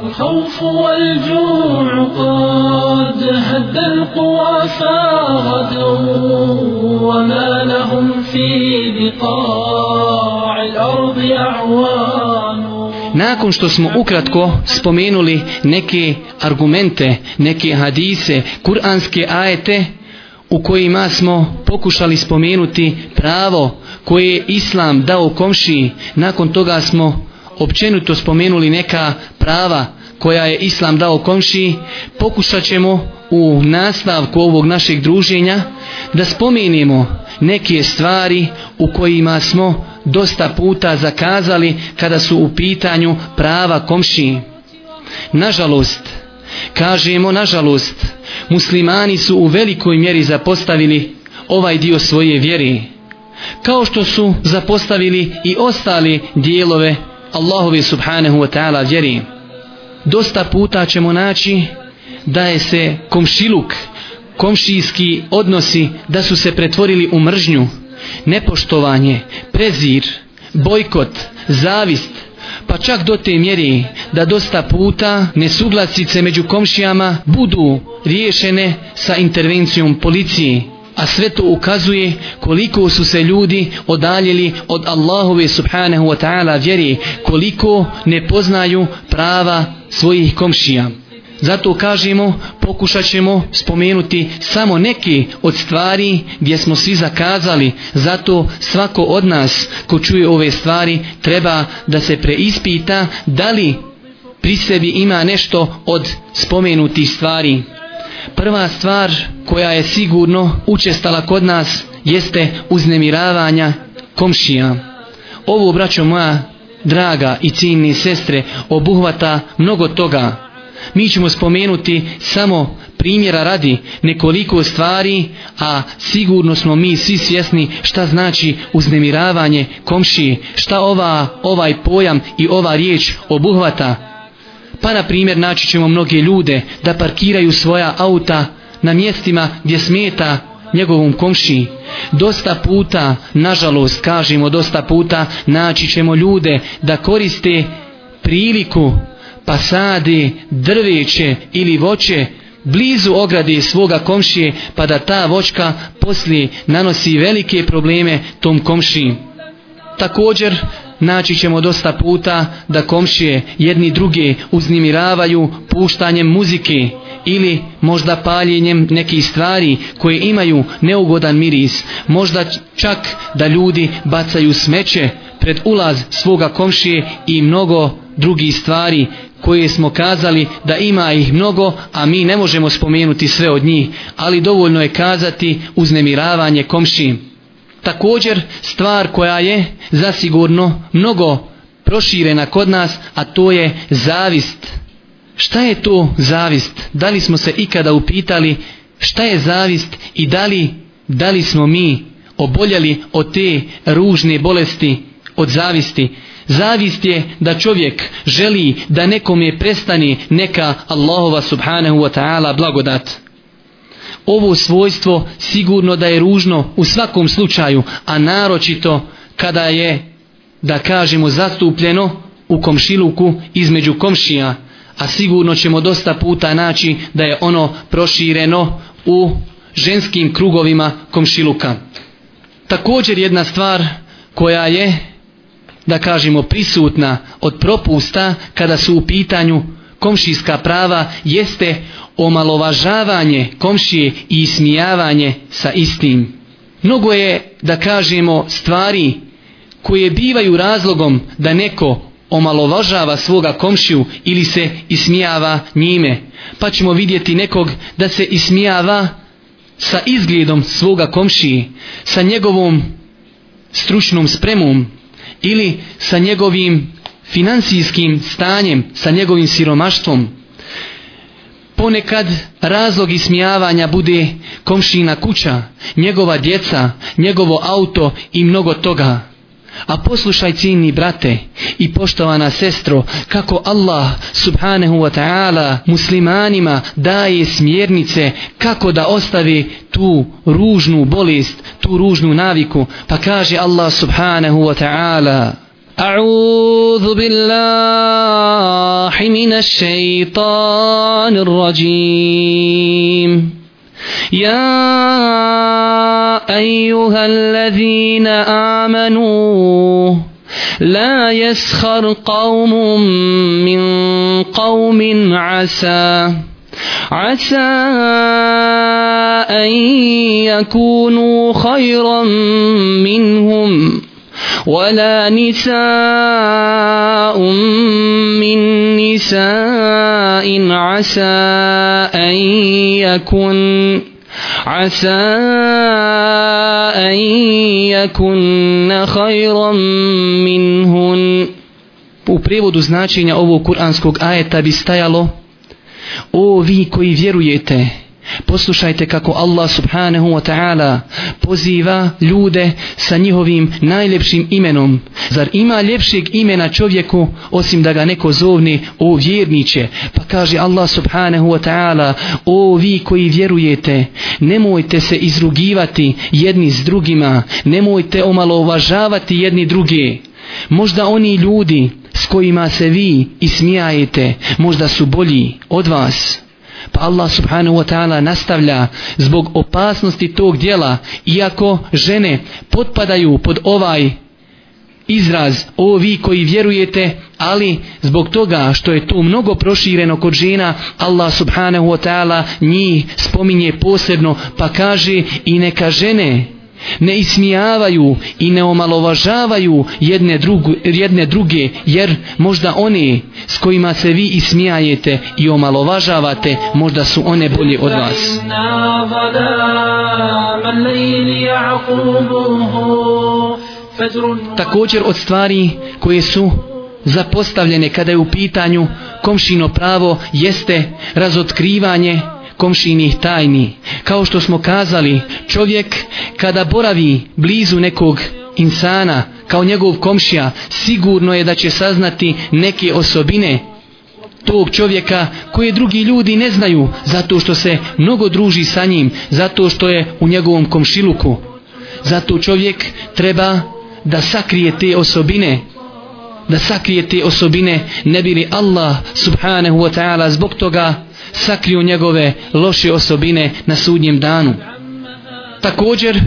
الخوف والجوع قد هد القوى فاغدوا وما لهم في بقاع الأرض أعوان Nakon što smo ukratko spomenuli neke argumente, neke hadise, kuranske ajete u kojima smo pokušali spomenuti pravo koje je Islam dao komšiji, nakon toga smo općenito spomenuli neka prava koja je Islam dao komši, pokušat ćemo u nastavku ovog našeg druženja da spomenemo neke stvari u kojima smo dosta puta zakazali kada su u pitanju prava komši. Nažalost, kažemo nažalost, muslimani su u velikoj mjeri zapostavili ovaj dio svoje vjere, kao što su zapostavili i ostali dijelove Allahovi subhanahu wa ta'ala vjeri. Dosta puta ćemo naći da je se komšiluk, komšijski odnosi da su se pretvorili u mržnju, nepoštovanje, prezir, bojkot, zavist, pa čak do te mjeri da dosta puta nesuglasice među komšijama budu riješene sa intervencijom policije a sve to ukazuje koliko su se ljudi odaljili od Allahove subhanahu wa ta'ala vjeri, koliko ne poznaju prava svojih komšija. Zato kažemo, pokušat ćemo spomenuti samo neke od stvari gdje smo svi zakazali. Zato svako od nas ko čuje ove stvari treba da se preispita da li pri sebi ima nešto od spomenutih stvari. Prva stvar koja je sigurno učestala kod nas jeste uznemiravanja komšija. Ovo, braćo moja, draga i ciljni sestre, obuhvata mnogo toga. Mi ćemo spomenuti samo primjera radi nekoliko stvari, a sigurno smo mi svi svjesni šta znači uznemiravanje komšije, šta ova, ovaj pojam i ova riječ obuhvata. Pa na primjer naći ćemo mnoge ljude da parkiraju svoja auta na mjestima gdje smeta njegovom komšiji. Dosta puta, nažalost kažemo dosta puta, naći ćemo ljude da koriste priliku pa sade drveće ili voće blizu ograde svoga komšije pa da ta voćka poslije nanosi velike probleme tom komšiji. Također naći ćemo dosta puta da komšije jedni druge uznimiravaju puštanjem muzike ili možda paljenjem nekih stvari koje imaju neugodan miris, možda čak da ljudi bacaju smeće pred ulaz svoga komšije i mnogo drugih stvari koje smo kazali da ima ih mnogo, a mi ne možemo spomenuti sve od njih, ali dovoljno je kazati uznemiravanje komšiji također stvar koja je zasigurno mnogo proširena kod nas, a to je zavist. Šta je to zavist? Da li smo se ikada upitali šta je zavist i da li, da li smo mi oboljeli od te ružne bolesti od zavisti? Zavist je da čovjek želi da nekome prestane neka Allahova subhanahu wa ta'ala blagodat. Ovo svojstvo sigurno da je ružno u svakom slučaju, a naročito kada je, da kažemo, zastupljeno u komšiluku između komšija, a sigurno ćemo dosta puta naći da je ono prošireno u ženskim krugovima komšiluka. Također jedna stvar koja je da kažemo prisutna od propusta kada su u pitanju komšijska prava jeste omalovažavanje komšije i ismijavanje sa istim. Mnogo je da kažemo stvari koje bivaju razlogom da neko omalovažava svoga komšiju ili se ismijava njime. Pa ćemo vidjeti nekog da se ismijava sa izgledom svoga komšije, sa njegovom stručnom spremom, ili sa njegovim financijskim stanjem, sa njegovim siromaštvom. Ponekad razlog ismijavanja bude komšina kuća, njegova djeca, njegovo auto i mnogo toga. A poslušaj cijeni brate i poštovana sestro kako Allah subhanahu wa ta'ala muslimanima daje smjernice kako da ostavi tu ružnu bolest, tu ružnu naviku. Pa kaže Allah subhanahu wa ta'ala أعوذ بالله من الشيطان الرجيم. يا أيها الذين آمنوا لا يسخر قوم من قوم عسى عسى أن يكونوا خيرا منهم. ولا نساء من نساء عسى أن يكن عسى أن يكن خيرا منهن U prevodu značenja ovog kuranskog ajeta bi stajalo O vi koji vjerujete, Poslušajte kako Allah subhanahu wa ta'ala poziva ljude sa njihovim najljepšim imenom. Zar ima ljepšeg imena čovjeku osim da ga neko zovne o vjerniće? Pa kaže Allah subhanahu wa ta'ala o vi koji vjerujete nemojte se izrugivati jedni s drugima nemojte omalovažavati jedni druge. Možda oni ljudi s kojima se vi ismijajete možda su bolji od vas. Pa Allah subhanahu wa ta'ala nastavlja zbog opasnosti tog dijela, iako žene potpadaju pod ovaj izraz, o vi koji vjerujete, ali zbog toga što je to mnogo prošireno kod žena, Allah subhanahu wa ta'ala njih spominje posebno, pa kaže i neka žene ne ismijavaju i ne omalovažavaju jedne, drugu, jedne druge, jer možda one s kojima se vi ismijajete i omalovažavate, možda su one bolje od vas. Također od stvari koje su zapostavljene kada je u pitanju komšino pravo jeste razotkrivanje komšinih tajni. Kao što smo kazali, čovjek kada boravi blizu nekog insana, kao njegov komšija, sigurno je da će saznati neke osobine tog čovjeka koje drugi ljudi ne znaju, zato što se mnogo druži sa njim, zato što je u njegovom komšiluku. Zato čovjek treba da sakrije te osobine, da sakrije te osobine, ne bili Allah subhanahu wa ta'ala zbog toga sakriju njegove loše osobine na sudnjem danu. Također,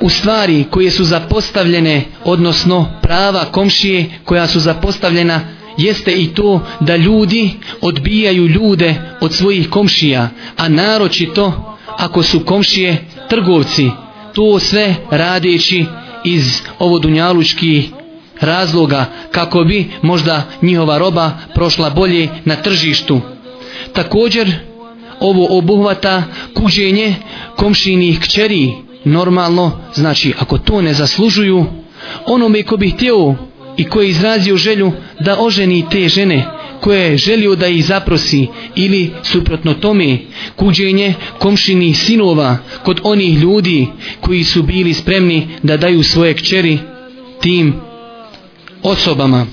u stvari koje su zapostavljene, odnosno prava komšije koja su zapostavljena, jeste i to da ljudi odbijaju ljude od svojih komšija, a naročito ako su komšije trgovci, to sve radeći iz ovodunjalučkih razloga kako bi možda njihova roba prošla bolje na tržištu. Također ovo obuhvata kuđenje komšinih kćeri, normalno, znači ako to ne zaslužuju, onome ko bi htio i ko je izrazio želju da oženi te žene koje je želio da ih zaprosi ili suprotno tome kuđenje komšinih sinova kod onih ljudi koji su bili spremni da daju svoje kćeri tim osobama.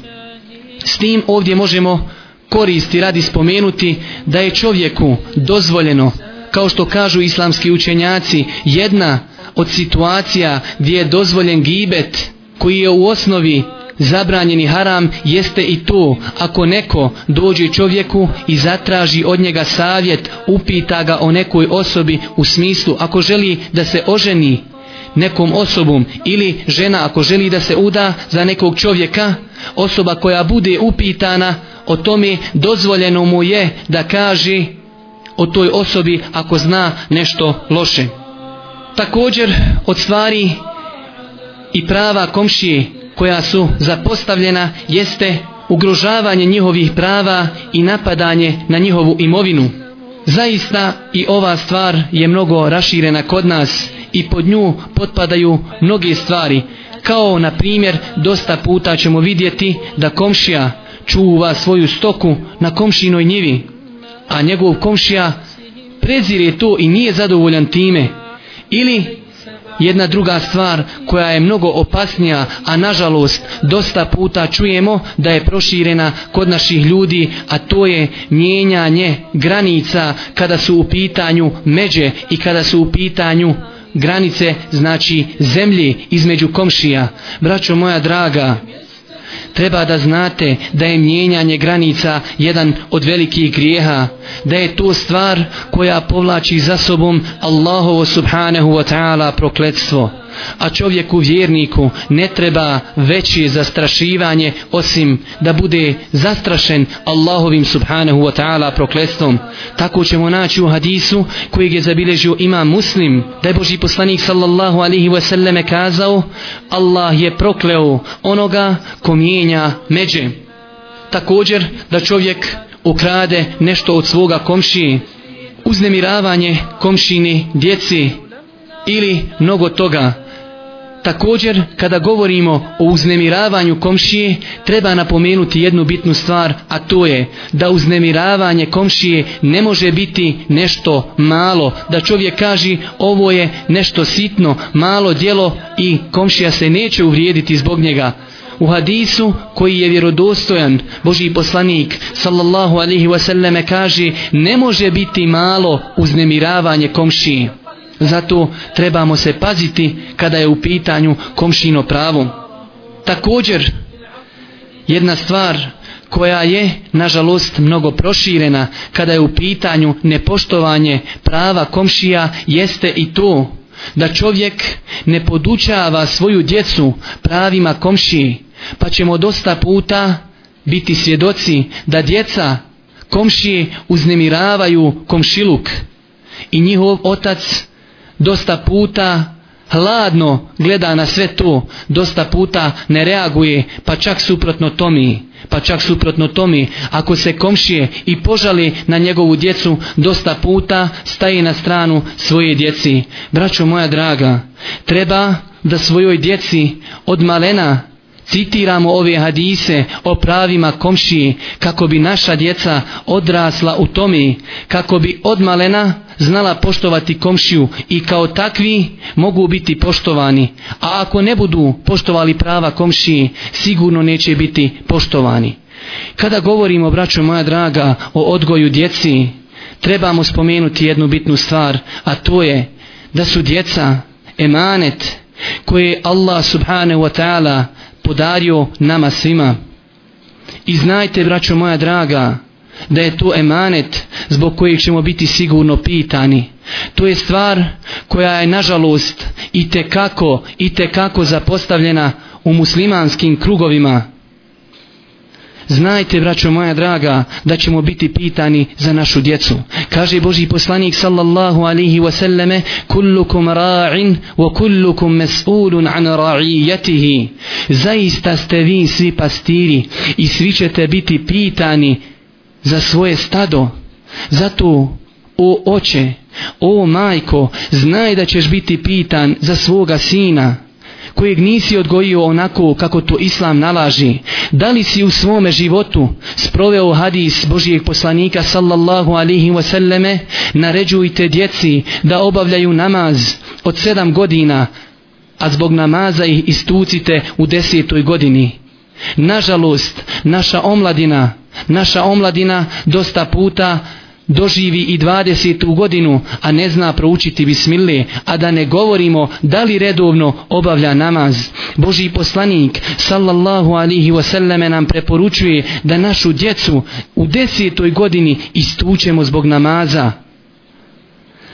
S tim ovdje možemo koristi radi spomenuti da je čovjeku dozvoljeno, kao što kažu islamski učenjaci, jedna od situacija gdje je dozvoljen gibet koji je u osnovi zabranjeni haram jeste i to ako neko dođe čovjeku i zatraži od njega savjet upita ga o nekoj osobi u smislu ako želi da se oženi nekom osobom ili žena ako želi da se uda za nekog čovjeka osoba koja bude upitana o tome dozvoljeno mu je da kaže o toj osobi ako zna nešto loše također od stvari i prava komšije koja su zapostavljena jeste ugrožavanje njihovih prava i napadanje na njihovu imovinu. Zaista i ova stvar je mnogo raširena kod nas i pod nju potpadaju mnoge stvari. Kao na primjer dosta puta ćemo vidjeti da komšija čuva svoju stoku na komšinoj njivi, a njegov komšija prezire to i nije zadovoljan time. Ili jedna druga stvar koja je mnogo opasnija, a nažalost dosta puta čujemo da je proširena kod naših ljudi, a to je mijenjanje granica kada su u pitanju međe i kada su u pitanju granice, znači zemlje između komšija. Braćo moja draga, treba da znate da je mijenjanje granica jedan od velikih grijeha, da je to stvar koja povlači za sobom Allahovo subhanahu wa ta'ala prokletstvo a čovjeku vjerniku ne treba veće zastrašivanje osim da bude zastrašen Allahovim subhanahu wa ta'ala prokletstvom. Tako ćemo naći u hadisu kojeg je zabilježio ima muslim da je Boži poslanik sallallahu alihi wasallam kazao Allah je prokleo onoga ko mijenja međe. Također da čovjek ukrade nešto od svoga komšije, uznemiravanje komšini, djeci ili mnogo toga Također, kada govorimo o uznemiravanju komšije, treba napomenuti jednu bitnu stvar, a to je da uznemiravanje komšije ne može biti nešto malo, da čovjek kaže ovo je nešto sitno, malo djelo i komšija se neće uvrijediti zbog njega. U hadisu koji je vjerodostojan, Boži poslanik sallallahu alaihi wasallam kaže ne može biti malo uznemiravanje komšije. Zato trebamo se paziti kada je u pitanju komšino pravo. Također, jedna stvar koja je, nažalost, mnogo proširena kada je u pitanju nepoštovanje prava komšija, jeste i to da čovjek ne podučava svoju djecu pravima komšiji, pa ćemo dosta puta biti svjedoci da djeca komšije uznemiravaju komšiluk i njihov otac dosta puta hladno gleda na sve to, dosta puta ne reaguje, pa čak suprotno tomi, pa čak suprotno tomi, ako se komšije i požali na njegovu djecu, dosta puta staje na stranu svoje djeci. Braćo moja draga, treba da svojoj djeci od malena citiramo ove hadise o pravima komšije kako bi naša djeca odrasla u tome, kako bi od malena znala poštovati komšiju i kao takvi mogu biti poštovani. A ako ne budu poštovali prava komšije, sigurno neće biti poštovani. Kada govorimo, braćo moja draga, o odgoju djeci, trebamo spomenuti jednu bitnu stvar, a to je da su djeca emanet koje Allah subhanahu wa ta'ala podario nama svima. I znajte, braćo moja draga, da je to emanet zbog kojeg ćemo biti sigurno pitani. To je stvar koja je nažalost i te kako i te kako zapostavljena u muslimanskim krugovima. Znajte, braćo moja draga, da ćemo biti pitani za našu djecu. Kaže Boži poslanik sallallahu alihi wasallame, kullukum ra'in wa kullukum mes'ulun an ra'ijetihi. Zaista ste vi svi pastiri i svi ćete biti pitani za svoje stado. Zato, o oče, O majko, znaj da ćeš biti pitan za svoga sina, kojeg nisi odgojio onako kako to islam nalaži. Da li si u svome životu sproveo hadis Božijeg poslanika sallallahu alihi wasallame, naređujte djeci da obavljaju namaz od sedam godina, a zbog namaza ih istucite u desetoj godini. Nažalost, naša omladina, naša omladina dosta puta doživi i 20. godinu, a ne zna proučiti bismile, a da ne govorimo da li redovno obavlja namaz. Boži poslanik, sallallahu alihi wasallame, nam preporučuje da našu djecu u desetoj godini istučemo zbog namaza.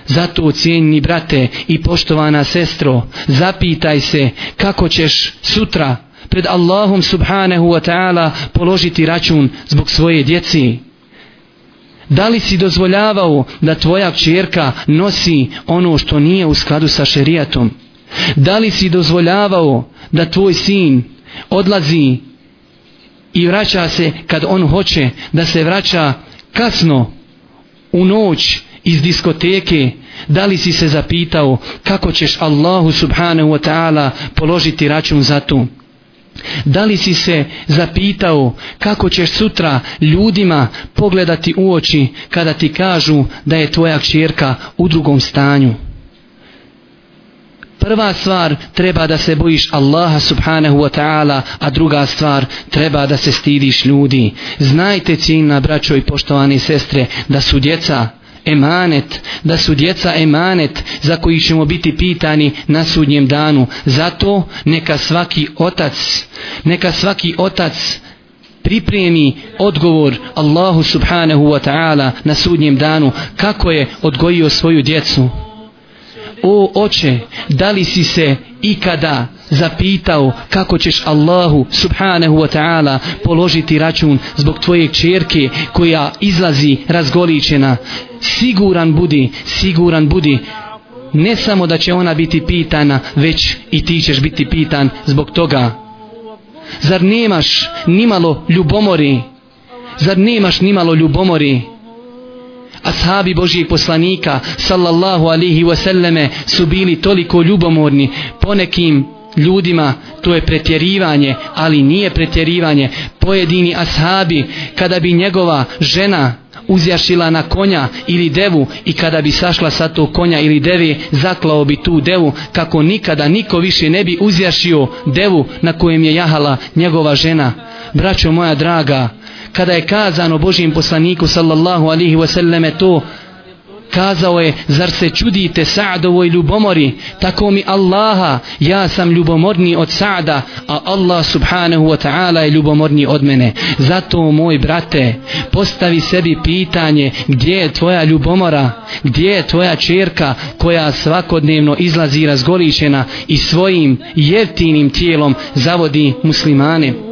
Zato cijenjeni brate i poštovana sestro, zapitaj se kako ćeš sutra pred Allahom subhanahu wa ta'ala položiti račun zbog svoje djeci. Da li si dozvoljavao da tvoja čerka nosi ono što nije u skladu sa šerijatom? Da li si dozvoljavao da tvoj sin odlazi i vraća se kad on hoće da se vraća kasno u noć iz diskoteke? Da li si se zapitao kako ćeš Allahu subhanahu wa ta'ala položiti račun za to? Da li si se zapitao kako ćeš sutra ljudima pogledati u oči kada ti kažu da je tvoja kćerka u drugom stanju? Prva stvar treba da se bojiš Allaha subhanahu wa ta'ala, a druga stvar treba da se stidiš ljudi. Znajte cijena braćo i poštovani sestre da su djeca emanet, da su djeca emanet za koji ćemo biti pitani na sudnjem danu. Zato neka svaki otac, neka svaki otac pripremi odgovor Allahu subhanahu wa ta'ala na sudnjem danu kako je odgojio svoju djecu. O oče, da li si se ikada zapitao kako ćeš Allahu subhanahu wa ta'ala položiti račun zbog tvoje čerke koja izlazi razgoličena. Siguran budi siguran budi. Ne samo da će ona biti pitana već i ti ćeš biti pitan zbog toga. Zar nemaš nimalo ljubomori? Zar nemaš nimalo ljubomori? Ashabi Božijeg poslanika sallallahu alihi wasallame su bili toliko ljubomorni ponekim ljudima to je pretjerivanje ali nije pretjerivanje. Pojedini ashabi kada bi njegova žena uzjašila na konja ili devu i kada bi sašla sa tog konja ili devi zaklao bi tu devu kako nikada niko više ne bi uzjašio devu na kojem je jahala njegova žena. Braćo moja draga kada je kazano Božijem poslaniku sallallahu alihi wasallame to kazao je zar se čudite Sa'dovoj ljubomori? Tako mi Allaha ja sam ljubomorni od Sa'da a Allah subhanahu wa ta'ala je ljubomorni od mene. Zato moj brate postavi sebi pitanje gdje je tvoja ljubomora? Gdje je tvoja čerka koja svakodnevno izlazi razgoličena i svojim jeftinim tijelom zavodi muslimane?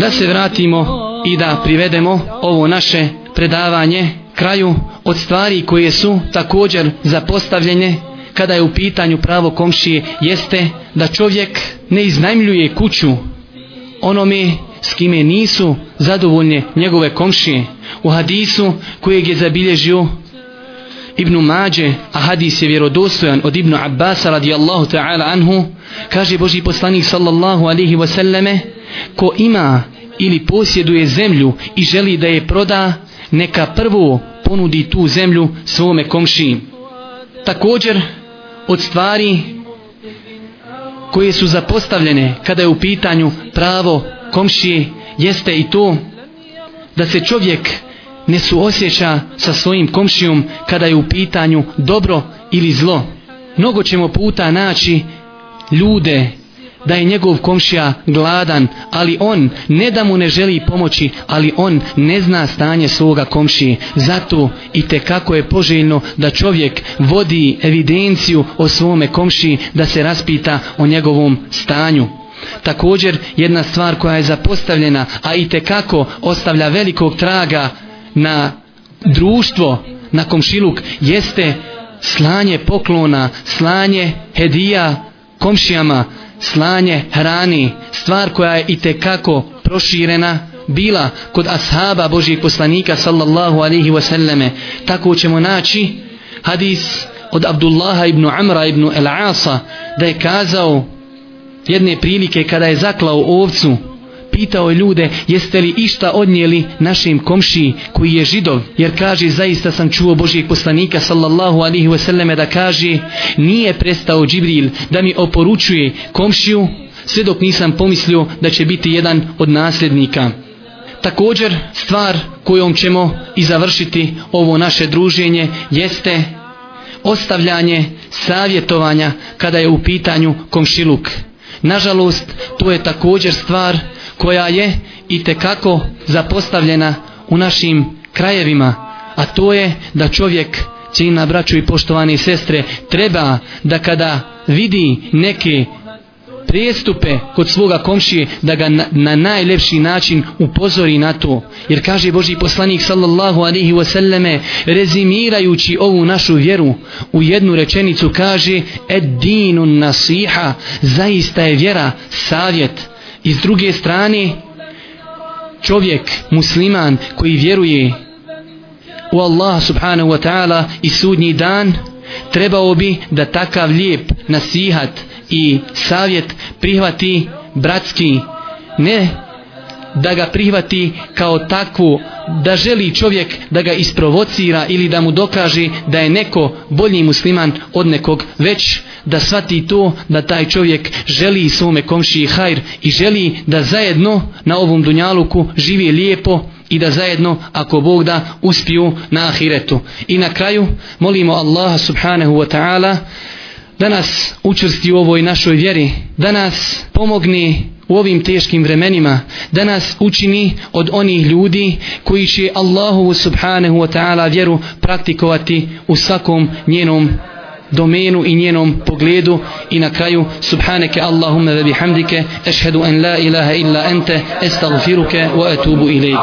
Da se vratimo i da privedemo ovo naše predavanje kraju od stvari koje su također zapostavljene kada je u pitanju pravo komšije jeste da čovjek ne iznajmljuje kuću onome s kime nisu zadovoljne njegove komšije. U hadisu kojeg je zabilježio Ibn Mađe, a hadis je vjerodostojan od Ibn Abbasa radijallahu ta'ala anhu, kaže Boži poslanik sallallahu alihi wasallame, ko ima ili posjeduje zemlju i želi da je proda, neka prvo ponudi tu zemlju svome komšiji. Također, od stvari koje su zapostavljene kada je u pitanju pravo komšije, jeste i to da se čovjek ne suosjeća sa svojim komšijom kada je u pitanju dobro ili zlo. Mnogo ćemo puta naći ljude da je njegov komšija gladan, ali on ne da mu ne želi pomoći, ali on ne zna stanje svoga komšije. Zato i te kako je poželjno da čovjek vodi evidenciju o svome komšiji, da se raspita o njegovom stanju. Također jedna stvar koja je zapostavljena, a i te kako ostavlja velikog traga na društvo, na komšiluk, jeste slanje poklona, slanje hedija komšijama, slanje hrani, stvar koja je i kako proširena, bila kod ashaba Božijeg poslanika sallallahu alaihi wasallame. Tako ćemo naći hadis od Abdullaha ibn Amra ibn El-Asa da je kazao jedne prilike kada je zaklao ovcu pitao je ljude jeste li išta odnijeli našim komšiji koji je židov? Jer kaže zaista sam čuo Božijeg poslanika sallallahu alihi wasallam da kaže nije prestao Džibril da mi oporučuje komšiju sve dok nisam pomislio da će biti jedan od nasljednika. Također stvar kojom ćemo i završiti ovo naše druženje jeste ostavljanje savjetovanja kada je u pitanju komšiluk. Nažalost to je također stvar koja je i tekako zapostavljena u našim krajevima a to je da čovjek cijena braću i poštovani sestre treba da kada vidi neke prijestupe kod svoga komšije da ga na, na najlepši način upozori na to. Jer kaže Boži poslanik sallallahu alaihi wasallame rezimirajući ovu našu vjeru u jednu rečenicu kaže ed dinu nasiha zaista je vjera savjet i s druge strane čovjek musliman koji vjeruje u Allah subhanahu wa ta'ala i sudnji dan trebao bi da takav lijep nasihat i savjet prihvati bratski ne da ga prihvati kao takvu da želi čovjek da ga isprovocira ili da mu dokaže da je neko bolji musliman od nekog već da svati to da taj čovjek želi svome komšiji hajr i želi da zajedno na ovom dunjaluku živi lijepo i da zajedno ako Bog da uspiju na ahiretu. I na kraju molimo Allaha subhanahu wa ta'ala da nas učvrsti u ovoj našoj vjeri da nas pomogni u ovim teškim vremenima da nas učini od onih ljudi koji će Allahu subhanahu wa ta'ala vjeru praktikovati u svakom njenom domenu i njenom pogledu. I na kraju subhaneke Allahumma ve bihamdike ešhedu en la ilaha illa ente estagfiruke wa etubu ilaik